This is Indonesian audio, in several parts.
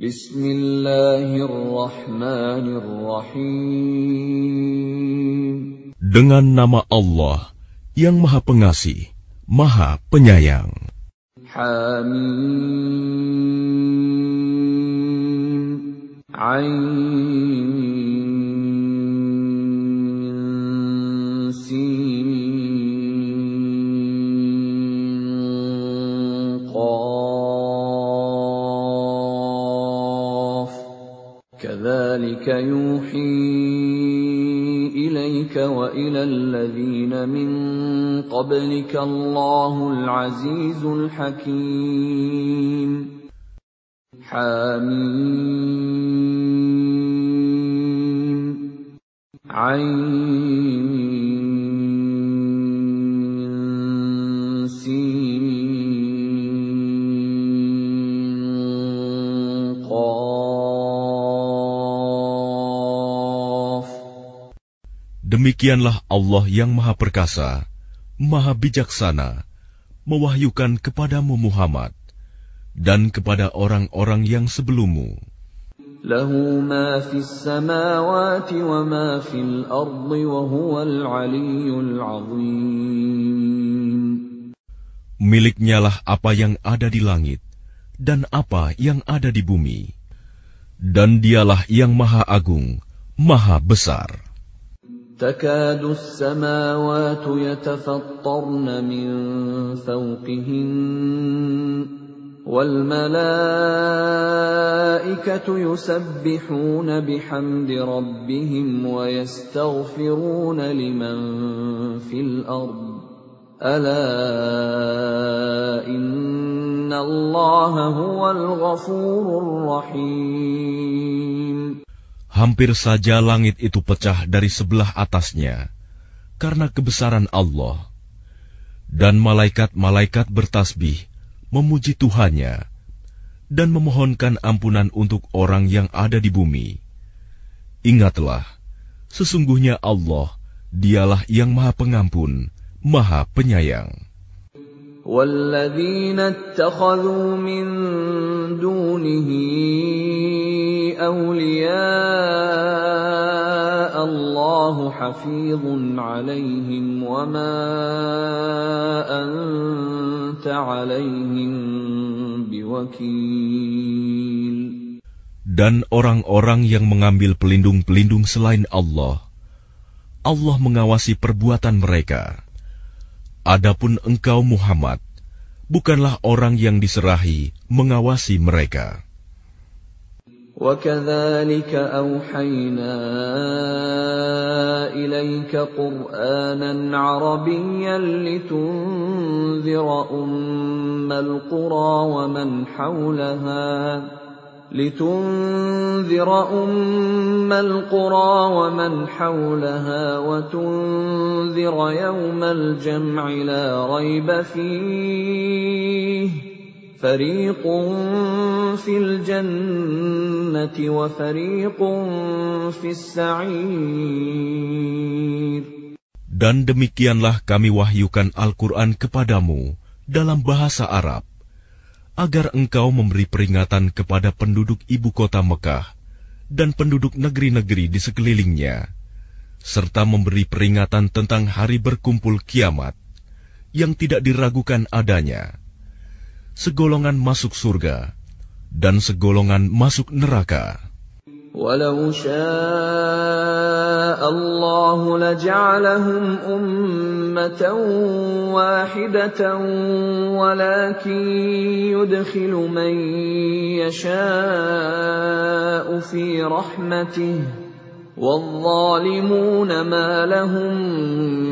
Bismillahirrahmanirrahim. Dengan nama Allah yang Maha Pengasih, Maha Penyayang. Hamim. Ain. يوحي إليك وإلى الذين من قبلك الله العزيز الحكيم. حميم. عين. Demikianlah Allah yang Maha Perkasa, Maha Bijaksana, mewahyukan kepadamu Muhammad dan kepada orang-orang yang sebelummu. Lahu ma fis samawati wa ma fil ardi wa huwal aliyyul azim. Miliknyalah apa yang ada di langit dan apa yang ada di bumi. Dan dialah yang maha agung, maha besar. تكاد السماوات يتفطرن من فوقهن والملائكة يسبحون بحمد ربهم ويستغفرون لمن في الأرض. ألا إن الله هو الغفور الرحيم. Hampir saja langit itu pecah dari sebelah atasnya karena kebesaran Allah. Dan malaikat-malaikat bertasbih memuji Tuhannya dan memohonkan ampunan untuk orang yang ada di bumi. Ingatlah, sesungguhnya Allah, dialah yang maha pengampun, maha penyayang. وَالَّذِينَ اتَّخَذُوا مِن دُونِهِ أولياء الله حفيظ عليهم وما أنت عليهم بوكيل Dan orang-orang yang mengambil pelindung-pelindung selain Allah, Allah mengawasi perbuatan mereka. Adapun engkau Muhammad, bukanlah orang yang diserahi mengawasi mereka. وكذلك أوحينا إليك قرآنا عربيا لتنذر أم القرى ومن حولها لتنذر أم القرى ومن حولها وتنذر يوم الجمع لا ريب فيه. فريق في الجنة وفريق في السعير. Dan demikianlah kami wahyukan Al-Quran kepadamu dalam bahasa Arab, agar engkau memberi peringatan kepada penduduk ibu kota Mekah dan penduduk negeri-negeri di sekelilingnya, serta memberi peringatan tentang hari berkumpul kiamat yang tidak diragukan adanya segolongan masuk surga dan segolongan masuk neraka. Walau syaa Allah laja'alahum ummatan wahidatan walakin yudkhilu man yasha'u fi rahmatihi والظالمون ما لهم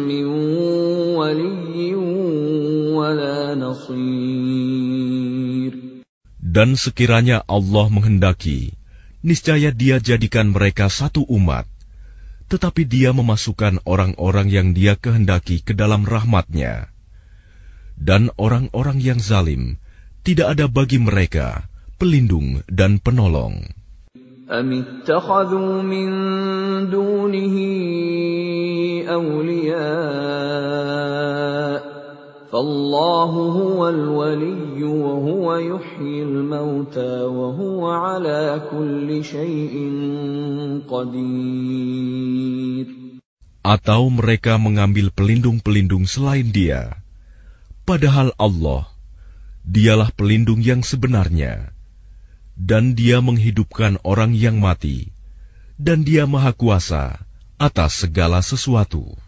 من ولي ولا نصير dan sekiranya Allah menghendaki, niscaya Dia jadikan mereka satu umat, tetapi Dia memasukkan orang-orang yang Dia kehendaki ke dalam rahmatnya. Dan orang-orang yang zalim, tidak ada bagi mereka pelindung dan penolong. أم اتخذوا من دونه أولياء atau mereka mengambil pelindung-pelindung selain dia. Padahal Allah, dialah pelindung yang sebenarnya. Dan dia menghidupkan orang yang mati. Dan dia maha kuasa atas segala sesuatu.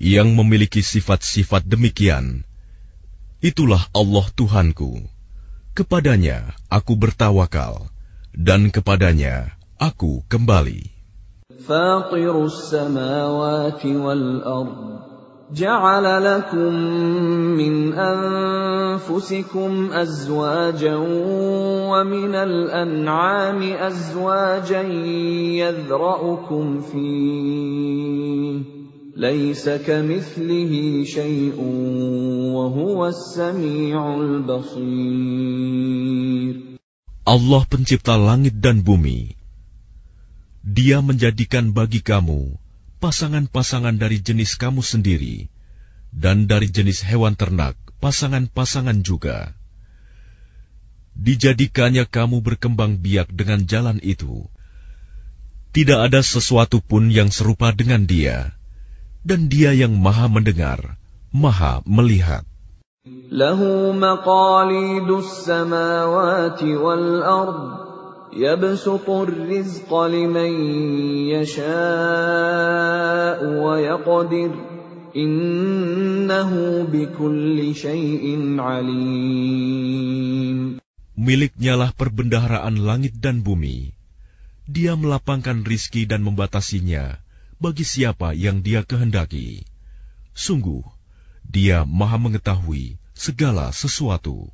yang memiliki sifat-sifat demikian, itulah Allah Tuhanku. Kepadanya aku bertawakal, dan kepadanya aku kembali. فاطر السماوات والأرض جعل لكم من أنفسكم أزواجا ومن الأنعام أزواجا يذرأكم فيه Allah pencipta langit dan bumi. Dia menjadikan bagi kamu pasangan-pasangan dari jenis kamu sendiri dan dari jenis hewan ternak pasangan-pasangan juga. Dijadikannya kamu berkembang biak dengan jalan itu. Tidak ada sesuatu pun yang serupa dengan dia dan Dia yang Maha Mendengar, Maha Melihat. Lahu maqalidus samawati wal ard yabsutu rizqa liman yasha'u wa yaqdir innahu bikulli syai'in alim Miliknya lah perbendaharaan langit dan bumi. Dia melapangkan rizki dan membatasinya bagi siapa yang Dia kehendaki. Sungguh, Dia Maha Mengetahui segala sesuatu.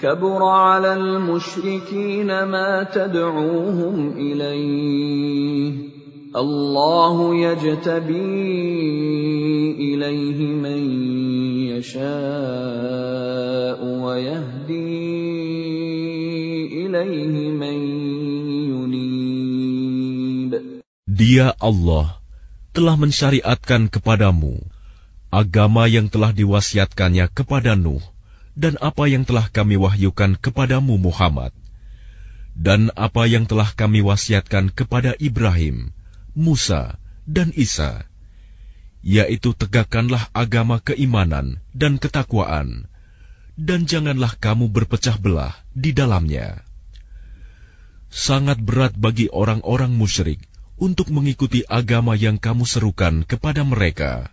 كبر على المشركين ما تدعوهم اليه الله يجتبي اليه من يشاء ويهدي اليه من ينيب Dia Allah telah mensyariatkan kepadamu agama yang telah diwasiatkannya kepada Nuh dan apa yang telah kami wahyukan kepadamu Muhammad, dan apa yang telah kami wasiatkan kepada Ibrahim, Musa, dan Isa, yaitu tegakkanlah agama keimanan dan ketakwaan, dan janganlah kamu berpecah belah di dalamnya. Sangat berat bagi orang-orang musyrik untuk mengikuti agama yang kamu serukan kepada mereka.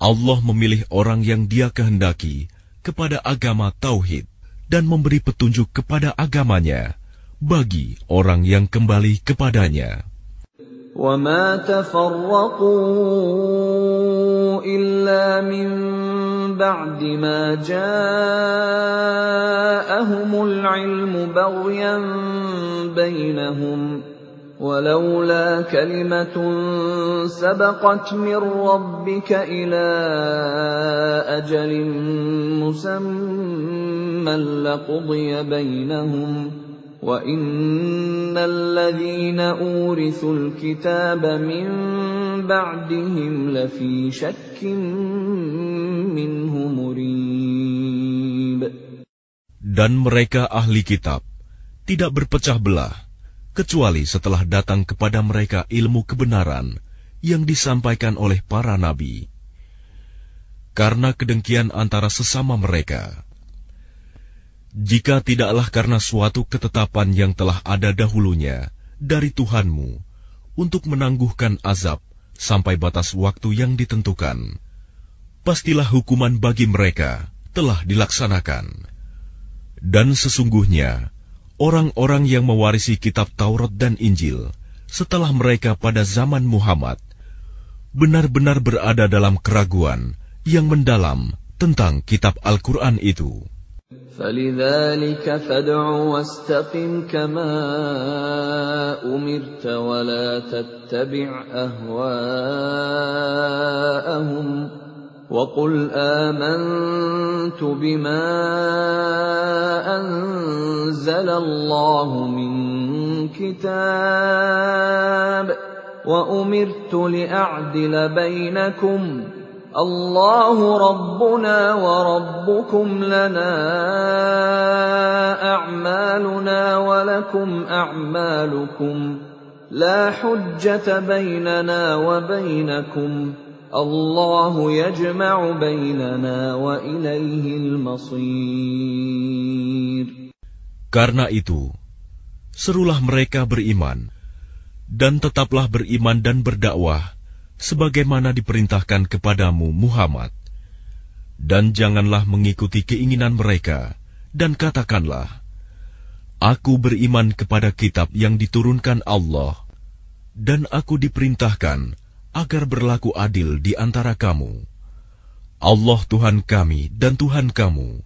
Allah memilih orang yang Dia kehendaki kepada agama tauhid dan memberi petunjuk kepada agamanya bagi orang yang kembali kepadanya. وما تفرقوا إلا من بعد ما جاءهم العلم بغيا بينهم ولولا كلمة سبقت من ربك إلى أجل مسمى لقضي بينهم وإن الذين أورثوا الكتاب من بعدهم لفي شك منه مريب. Dan mereka ahli kitab tidak berpecah belah. Kecuali setelah datang kepada mereka ilmu kebenaran yang disampaikan oleh para nabi. Karena kedengkian antara sesama mereka, jika tidaklah karena suatu ketetapan yang telah ada dahulunya dari Tuhanmu untuk menangguhkan azab sampai batas waktu yang ditentukan. Pastilah hukuman bagi mereka telah dilaksanakan. Dan sesungguhnya, orang-orang yang mewarisi kitab Taurat dan Injil setelah mereka pada zaman Muhammad benar-benar berada dalam keraguan yang mendalam tentang kitab Al-Quran itu. فلذلك فادع واستقم كما أمرت ولا تتبع أهواءهم وقل آمنت بما أنزل الله من كتاب وأمرت لأعدل بينكم الله ربنا وربكم لنا أعمالنا ولكم أعمالكم لا حجة بيننا وبينكم Karena itu, serulah mereka beriman, dan tetaplah beriman dan berdakwah, sebagaimana diperintahkan kepadamu Muhammad. Dan janganlah mengikuti keinginan mereka, dan katakanlah, Aku beriman kepada kitab yang diturunkan Allah, dan aku diperintahkan agar berlaku adil di antara kamu. Allah Tuhan kami dan Tuhan kamu.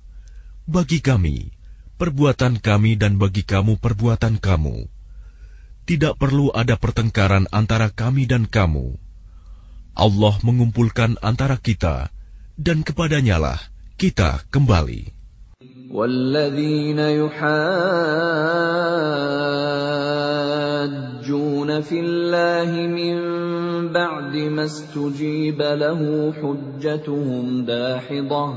Bagi kami, perbuatan kami dan bagi kamu perbuatan kamu. Tidak perlu ada pertengkaran antara kami dan kamu Allah mengumpulkan antara kita dan kepadanyalah kita kembali. والذين يحاجون في الله من بعد ما استجيب له حجتهم داحضه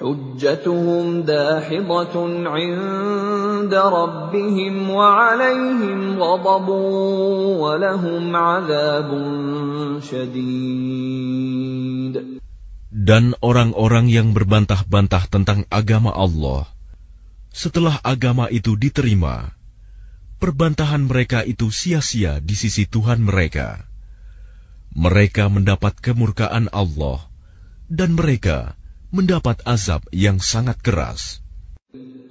حجتهم داحضة عند ربهم وعليهم غضب ولهم عذاب شديد Dan orang-orang yang berbantah-bantah tentang agama Allah, setelah agama itu diterima, perbantahan mereka itu sia-sia di sisi Tuhan mereka. Mereka mendapat kemurkaan Allah, dan mereka mendapat azab yang sangat keras.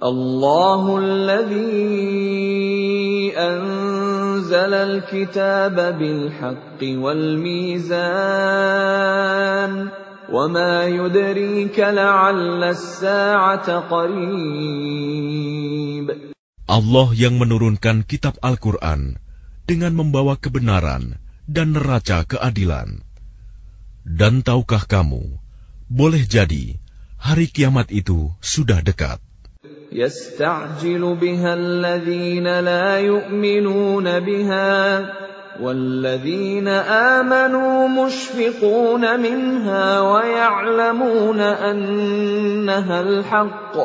Allahulladzi anzala al-kitaba bil-haqqi wal-mizan وما يدريك لعل الساعة قريب Allah yang menurunkan kitab Al-Quran dengan membawa kebenaran dan neraca keadilan. Dan tahukah kamu boleh jadi hari kiamat itu sudah dekat. يستعجل بها الذين لا يؤمنون بها والذين آمنوا مشفقون منها ويعلمون أنها الحق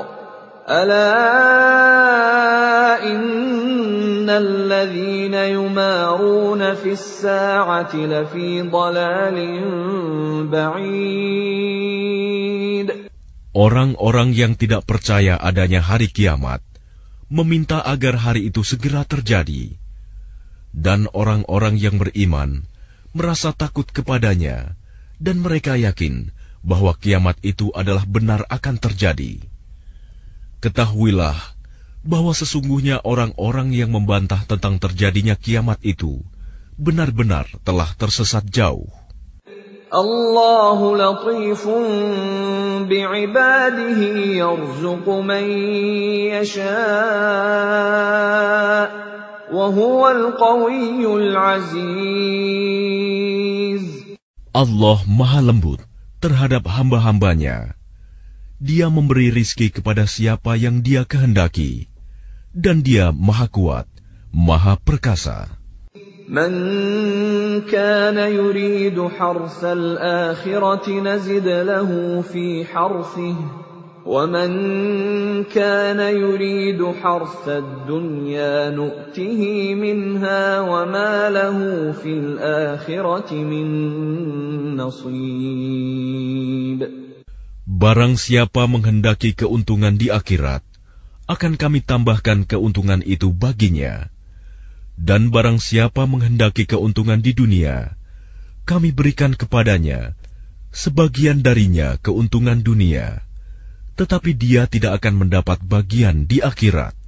ألا إن الذين يمارون في الساعة لفي ضلال بعيد Orang-orang yang tidak percaya adanya hari kiamat meminta agar hari itu segera terjadi, dan orang-orang yang beriman merasa takut kepadanya, dan mereka yakin bahwa kiamat itu adalah benar akan terjadi. Ketahuilah bahwa sesungguhnya orang-orang yang membantah tentang terjadinya kiamat itu benar-benar telah tersesat jauh. Allahu latifun bi'ibadihi yarzuqu man yasha' wa huwal qawiyyul aziz. Allah maha lembut terhadap hamba-hambanya dia memberi rizki kepada siapa yang dia kehendaki, dan dia maha kuat, maha perkasa. من كان يريد حرث الآخرة نزد له في حرثه ومن كان يريد حرث الدنيا نؤته منها وما له في الآخرة من نصيب Barang siapa menghendaki keuntungan di akhirat, akan kami tambahkan keuntungan itu baginya. Dan barang siapa menghendaki keuntungan di dunia, kami berikan kepadanya sebagian darinya keuntungan dunia, tetapi dia tidak akan mendapat bagian di akhirat.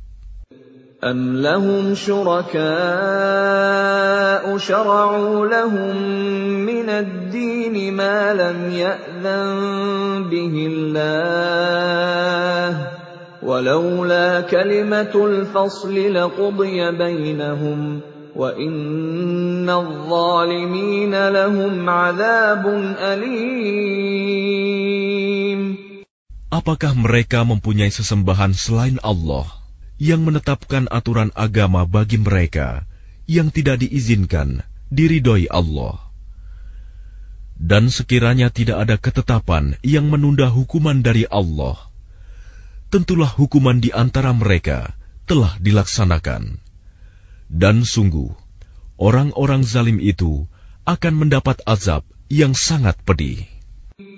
أَمْ لَهُمْ شُرَكَاءُ شَرَعُوا لَهُم مِّنَ الدِّينِ مَا لَمْ يَأْذَن بِهِ اللَّهُ ۚ وَلَوْلَا كَلِمَةُ الْفَصْلِ لَقُضِيَ بَيْنَهُمْ ۗ وَإِنَّ الظَّالِمِينَ لَهُمْ عَذَابٌ أَلِيمٌ. Apakah mereka mempunyai sesembahan selain Allah? Yang menetapkan aturan agama bagi mereka yang tidak diizinkan diridhoi Allah? Dan sekiranya tidak ada ketetapan yang menunda hukuman dari Allah, tentulah hukuman di antara mereka telah dilaksanakan. Dan sungguh, orang-orang zalim itu akan mendapat azab yang sangat pedih.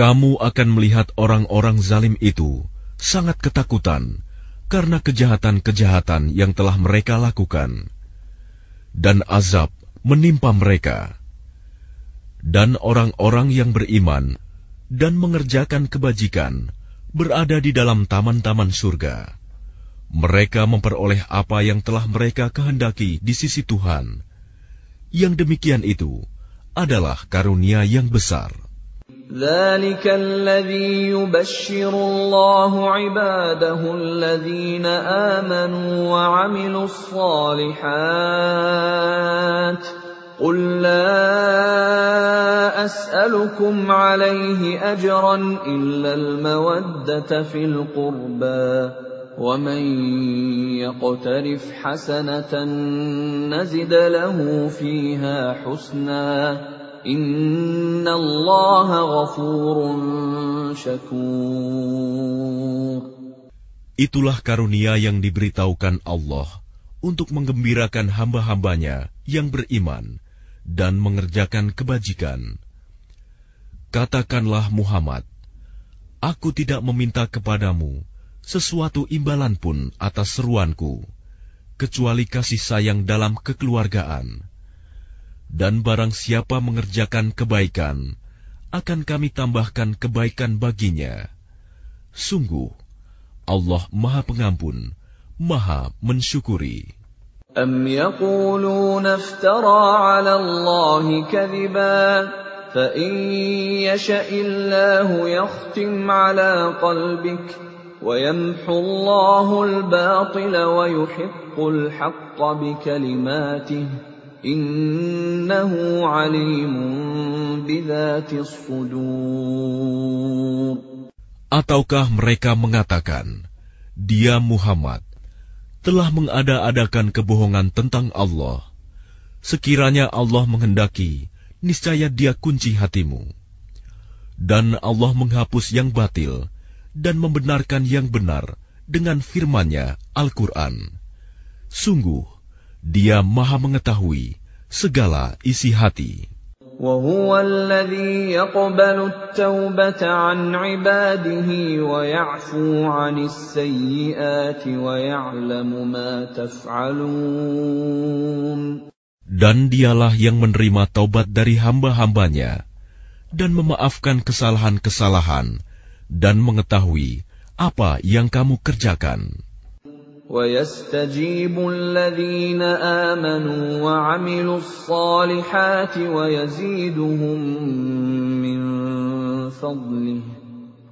Kamu akan melihat orang-orang zalim itu sangat ketakutan karena kejahatan-kejahatan yang telah mereka lakukan, dan azab menimpa mereka. Dan orang-orang yang beriman dan mengerjakan kebajikan berada di dalam taman-taman surga. Mereka memperoleh apa yang telah mereka kehendaki di sisi Tuhan yang demikian itu adalah karunia yang besar. ذلك الذي يبشر الله عباده الذين آمنوا وعملوا الصالحات قل لا أسألكم عليه أجرا إلا المودة في القربى ومن يقترف حسنة نزد له فيها حسنا إن الله غفور شكور Itulah karunia yang diberitahukan Allah untuk menggembirakan hamba-hambanya yang beriman dan mengerjakan kebajikan. Katakanlah Muhammad, Aku tidak meminta kepadamu sesuatu imbalan pun atas seruanku, kecuali kasih sayang dalam kekeluargaan. Dan barang siapa mengerjakan kebaikan, akan kami tambahkan kebaikan baginya. Sungguh, Allah Maha Pengampun, Maha Mensyukuri. أم يقولون افترى على الله كذبا فإن يشأ الله يختم على قلبك ويمحو الله الباطل ويحق الحق بكلماته إنه عليم بذات الصدور Ataukah mereka mengatakan, Dia Muhammad telah mengada-adakan kebohongan tentang Allah. Sekiranya Allah menghendaki, niscaya dia kunci hatimu. Dan Allah menghapus yang batil, dan membenarkan yang benar dengan firman-Nya Al-Quran. Sungguh, Dia Maha Mengetahui segala isi hati. وهو الذي يقبل التوبة عن عباده ويعفو عن السيئات ويعلم ما تفعلون Dan dialah yang menerima taubat dari hamba-hambanya dan memaafkan kesalahan-kesalahan dan mengetahui apa yang kamu kerjakan. ويستجيب الذين آمنوا وعملوا الصالحات ويزيدهم من فضله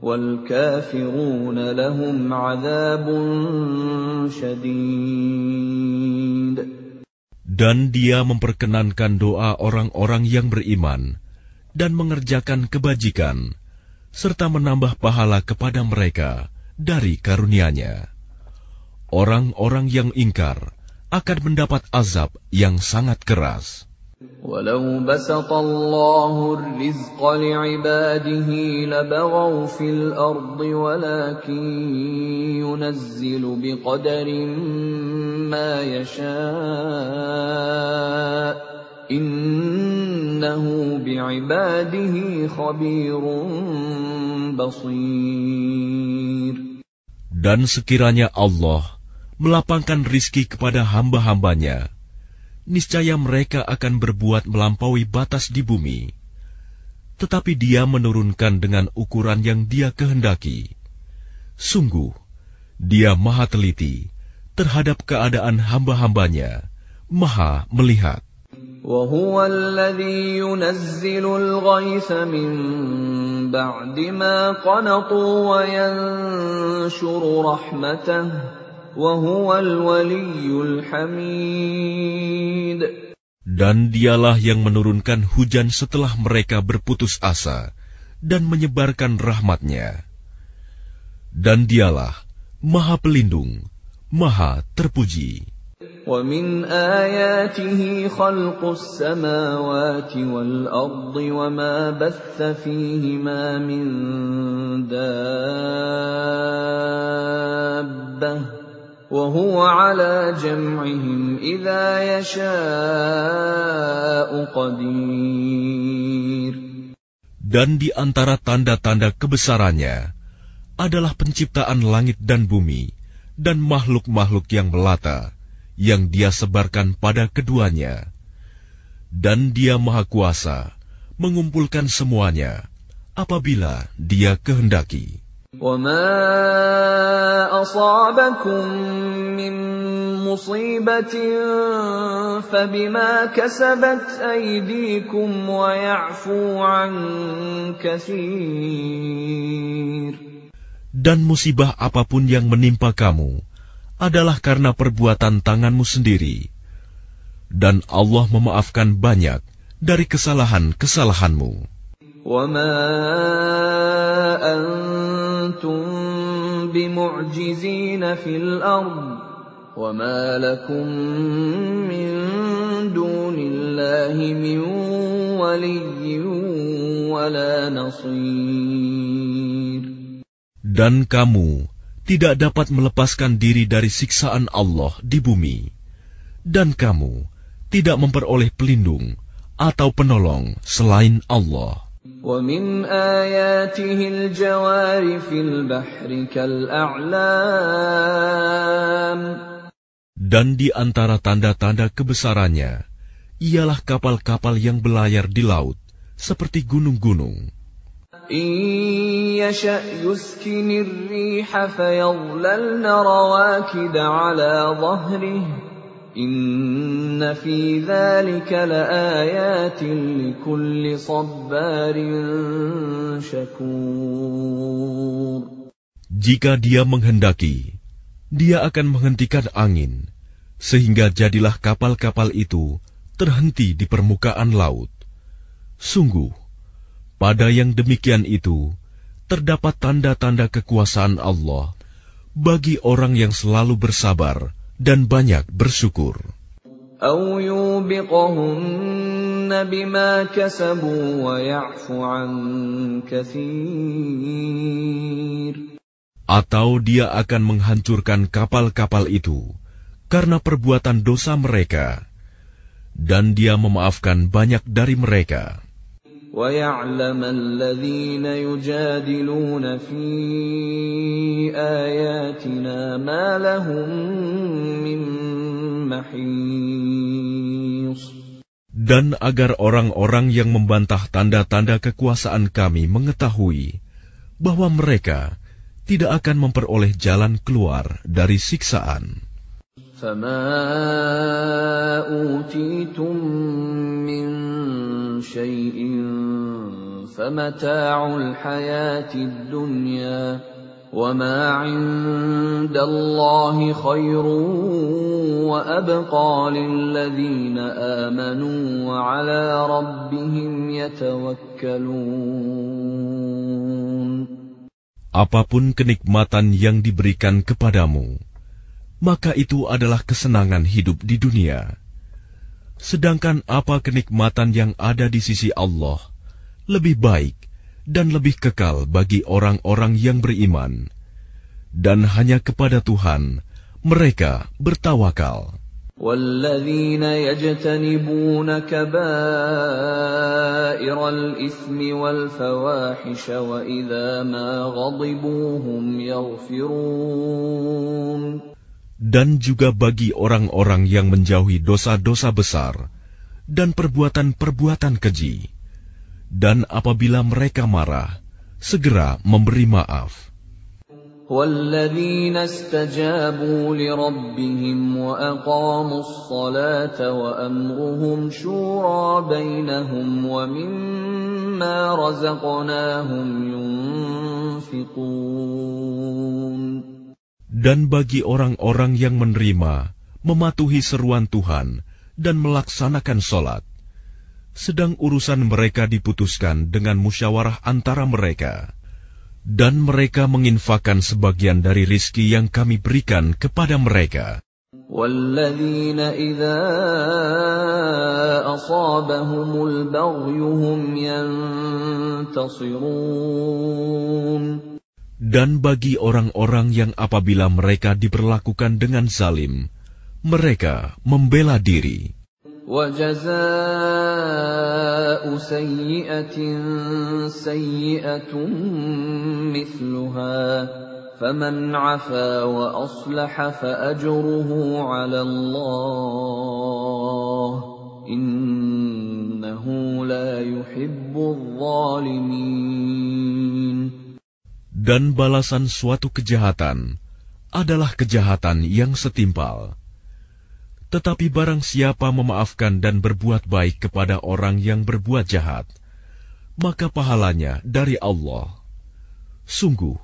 والكافرون لهم عذاب شديد Dan dia memperkenankan doa orang-orang yang beriman dan mengerjakan kebajikan, serta menambah pahala kepada mereka dari karunia-Nya. orang-orang yang ingkar akan mendapat azab yang sangat keras. ولو بسط الله الرزق لعباده لبغوا في الارض ولكن ينزل بقدر ما يشاء Innahu bi'ibadihi khabirun basir. Dan sekiranya Allah melapangkan rizki kepada hamba-hambanya, niscaya mereka akan berbuat melampaui batas di bumi. Tetapi dia menurunkan dengan ukuran yang dia kehendaki. Sungguh, dia maha teliti terhadap keadaan hamba-hambanya, maha melihat. وهو الذي ينزل الغيث من بعد ما قنطوا وينشر رحمته dan dialah yang menurunkan hujan setelah mereka berputus asa dan menyebarkan rahmatnya. Dan dialah maha pelindung, maha terpuji. ومن آياته خلق السماوات والأرض وما بث فيهما من دابة وهو على جمعهم إذا يشاء قدير Dan di antara tanda-tanda kebesarannya adalah penciptaan langit dan bumi dan makhluk-makhluk yang melata yang dia sebarkan pada keduanya. Dan dia maha kuasa mengumpulkan semuanya apabila dia kehendaki. وما أصابكم من مصيبة فبما كسبت أيديكم ويعفو عن كثير Dan musibah apapun yang menimpa kamu adalah karena perbuatan tanganmu sendiri, dan Allah memaafkan banyak dari kesalahan-kesalahanmu. Dan kamu tidak dapat melepaskan diri dari siksaan Allah di bumi. Dan kamu tidak memperoleh pelindung atau penolong selain Allah. ومن آياته الجوار في البحر كالأعلام Dan di antara tanda-tanda kebesarannya, ialah kapal-kapal yang belayar di laut, seperti gunung-gunung. إن يشأ يسكن الريح فيظللن رواكد على ظهره إن في ذلك لآيات لكل صبار شكور Jika dia menghendaki, dia akan menghentikan angin, sehingga jadilah kapal-kapal itu terhenti di permukaan laut. Sungguh, pada yang demikian itu, terdapat tanda-tanda kekuasaan Allah bagi orang yang selalu bersabar dan banyak bersyukur. Atau dia akan menghancurkan kapal-kapal itu karena perbuatan dosa mereka, dan dia memaafkan banyak dari mereka. ويعلم الذين يجادلون في آياتنا ما لهم من محيص Dan agar orang-orang yang membantah tanda-tanda kekuasaan kami mengetahui bahwa mereka tidak akan memperoleh jalan keluar dari siksaan. فما أوتيتم من شيء فمتاع الحياة الدنيا وما عند الله خير وأبقى للذين آمنوا وعلى ربهم يتوكلون Apapun kenikmatan yang diberikan kepadamu, maka itu adalah kesenangan hidup di dunia. Sedangkan apa kenikmatan yang ada di sisi Allah lebih baik dan lebih kekal bagi orang-orang yang beriman, dan hanya kepada Tuhan mereka bertawakal. والذين يجتنبون كبائر الإثم والفواحش وإذا ما غضبوا هم يغفرون Dan juga bagi orang-orang yang menjauhi dosa-dosa besar dan perbuatan-perbuatan keji, dan apabila mereka marah, segera memberi maaf. والذين استجابوا لربهم وأقاموا الصلاة وأمرهم شورى بينهم ومما رزقناهم ينفقون Dan bagi orang-orang yang menerima, mematuhi seruan Tuhan, dan melaksanakan sholat, sedang urusan mereka diputuskan dengan musyawarah antara mereka dan mereka menginfakkan sebagian dari rizki yang kami berikan kepada mereka. والذين إذا أصابهم البغي هم ينتصرون Dan bagi orang-orang yang apabila mereka diperlakukan dengan zalim, mereka membela diri. وجزاء سيئة سيئة مثلها فمن عفا وأصلح فأجره على الله إنه لا يحب الظالمين Dan balasan suatu kejahatan adalah kejahatan yang setimpal. Tetapi barang siapa memaafkan dan berbuat baik kepada orang yang berbuat jahat, maka pahalanya dari Allah. Sungguh,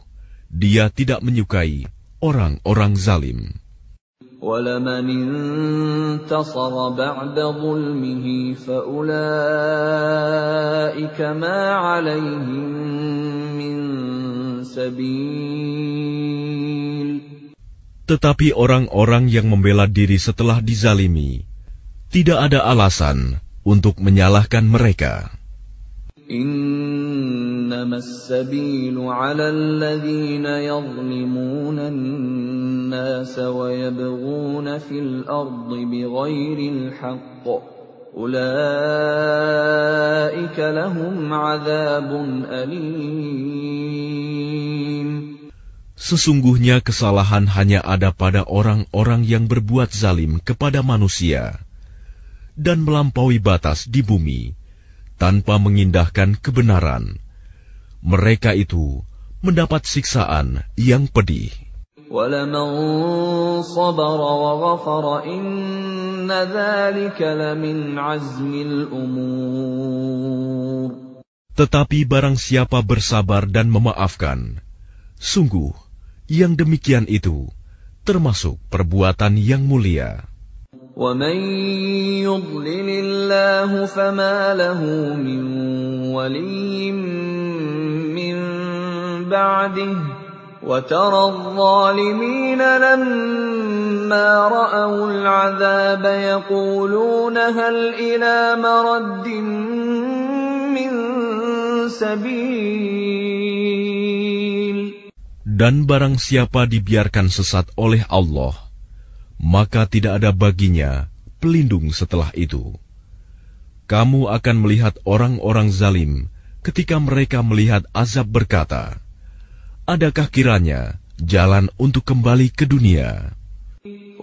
dia tidak menyukai orang-orang zalim. ولمن انتصر بعد ظلمه فأولئك ما عليهم من سبيل Tetapi orang-orang yang membela diri setelah dizalimi, tidak ada alasan untuk menyalahkan mereka. إنما السبيل على الذين يظلمون الناس ويبغون في الأرض بغير الحق أولئك لهم عذاب أليم Sesungguhnya kesalahan hanya ada pada orang-orang yang berbuat zalim kepada manusia dan melampaui batas di bumi tanpa mengindahkan kebenaran. Mereka itu mendapat siksaan yang pedih. Tetapi barang siapa bersabar dan memaafkan, sungguh yang demikian itu termasuk perbuatan yang mulia. ومن يضلل الله فما له من ولي من بعده وترى الظالمين لما رأوا العذاب يقولون هل إلى مرد من سبيل dan barang siapa dibiarkan sesat oleh Allah, maka tidak ada baginya pelindung setelah itu. Kamu akan melihat orang-orang zalim ketika mereka melihat azab berkata, Adakah kiranya jalan untuk kembali ke dunia?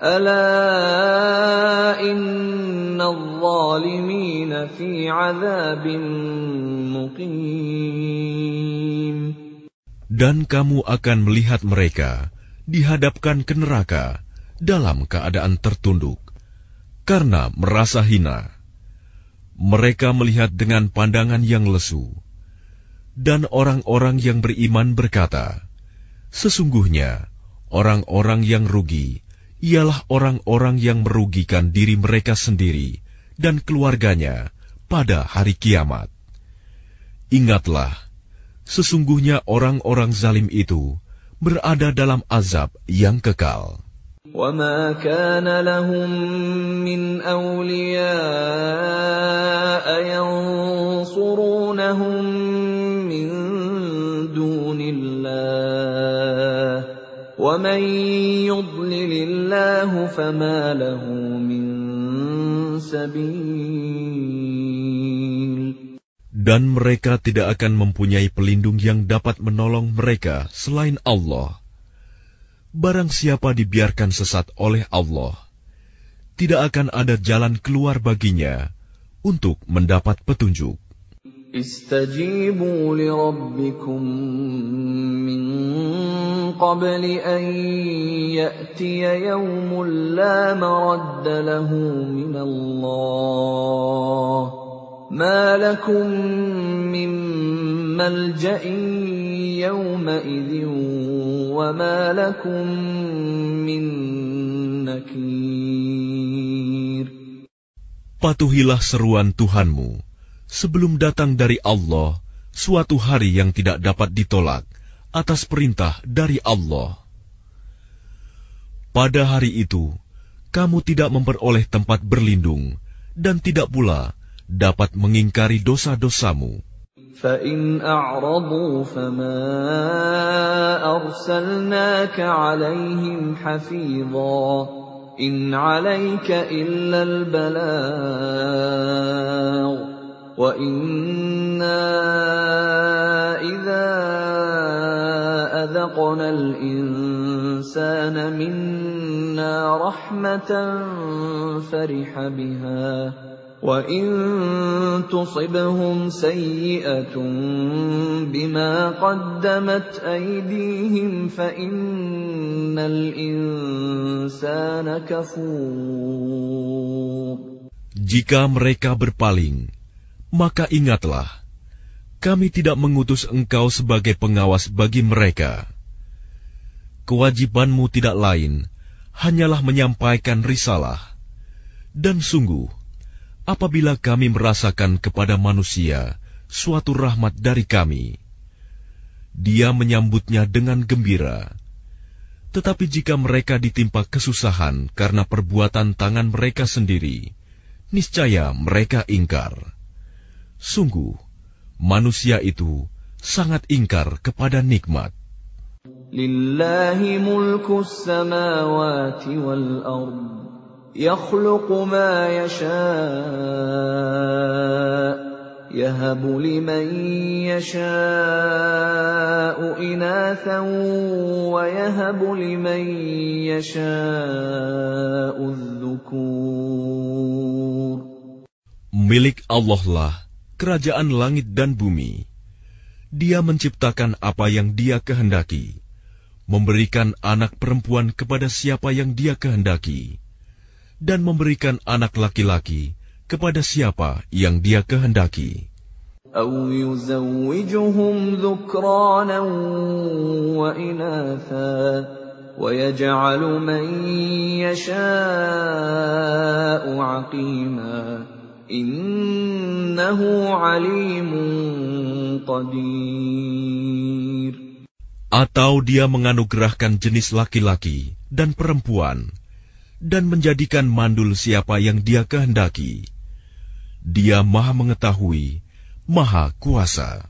Dan kamu akan melihat mereka dihadapkan ke neraka dalam keadaan tertunduk karena merasa hina. Mereka melihat dengan pandangan yang lesu. Dan orang-orang yang beriman berkata, Sesungguhnya, orang-orang yang rugi ialah orang-orang yang merugikan diri mereka sendiri dan keluarganya pada hari kiamat." Ingatlah, sesungguhnya orang-orang zalim itu berada dalam azab yang kekal. وما كان لهم من أولياء ينصرونهم ومن يضلل الله فما له من سبيل Dan mereka tidak akan mempunyai pelindung yang dapat menolong mereka selain Allah. Barang siapa dibiarkan sesat oleh Allah, tidak akan ada jalan keluar baginya untuk mendapat petunjuk. استجيبوا لربكم من قبل أن يأتي يوم لا مرد له من الله. ما لكم من ملجأ يومئذ وما لكم من نكير. Patuhilah seruan Tuhanmu. sebelum datang dari Allah suatu hari yang tidak dapat ditolak atas perintah dari Allah. Pada hari itu, kamu tidak memperoleh tempat berlindung dan tidak pula dapat mengingkari dosa-dosamu. فإن أعرضوا فما أرسلناك عليهم حفيظا إن عليك إلا البلاغ وإنا إذا أذقنا الإنسان منا رحمة فرح بها وَإِن تُصِبْهُمْ سَيِّئَةٌ بِمَا قَدَّمَتْ أَيْدِيهِمْ فَإِنَّ الْإِنسَانَ كَفُورٌ Jika mereka berpaling, maka ingatlah, kami tidak mengutus engkau sebagai pengawas bagi mereka. Kewajibanmu tidak lain, hanyalah menyampaikan risalah. Dan sungguh, apabila kami merasakan kepada manusia suatu rahmat dari kami, dia menyambutnya dengan gembira. Tetapi jika mereka ditimpa kesusahan karena perbuatan tangan mereka sendiri, niscaya mereka ingkar. Sungguh, manusia itu sangat ingkar kepada nikmat. Lillahi mulku samawati wal ardh يخلق ما يشاء يهب لمن يشاء إناثا ويهب لمن يشاء الذكور Milik Allah lah kerajaan langit dan bumi. Dia menciptakan apa yang dia kehendaki, memberikan anak perempuan kepada siapa yang dia kehendaki dan memberikan anak laki-laki kepada siapa yang dia kehendaki. أو يزوجهم ذكرانا وإناثا ويجعل من يشاء عقيما Innahu qadir. Atau dia menganugerahkan jenis laki-laki dan perempuan dan menjadikan mandul siapa yang dia kehendaki. Dia maha mengetahui, maha kuasa.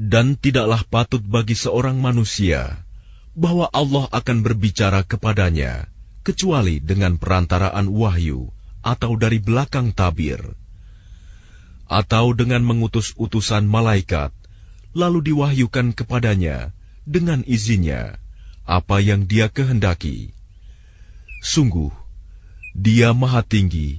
Dan tidaklah patut bagi seorang manusia bahwa Allah akan berbicara kepadanya kecuali dengan perantaraan wahyu atau dari belakang tabir atau dengan mengutus utusan malaikat lalu diwahyukan kepadanya dengan izinnya apa yang dia kehendaki. Sungguh, dia maha tinggi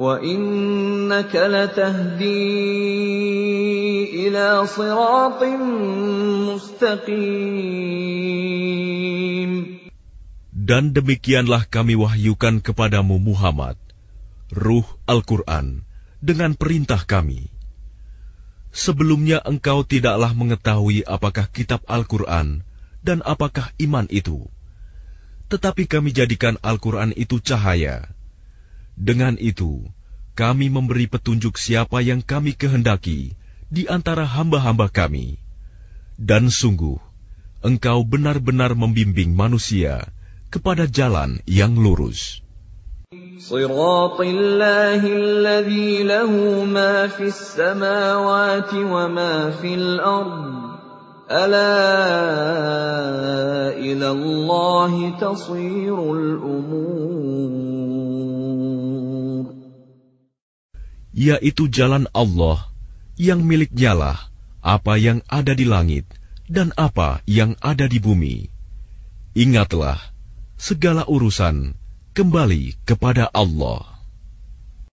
وإنك لتهدي إلى صراط مستقيم Dan demikianlah kami wahyukan kepadamu Muhammad, Ruh Al-Quran, dengan perintah kami. Sebelumnya engkau tidaklah mengetahui apakah kitab Al-Quran dan apakah iman itu. Tetapi kami jadikan Al-Quran itu cahaya. dengan itu, kami memberi petunjuk siapa yang kami kehendaki di antara hamba-hamba kami. Dan sungguh, engkau benar-benar membimbing manusia kepada jalan yang lurus. Ala ilallahi tasirul umur Yaitu jalan Allah yang miliknyalah apa yang ada di langit dan apa yang ada di bumi. Ingatlah, segala urusan kembali kepada Allah.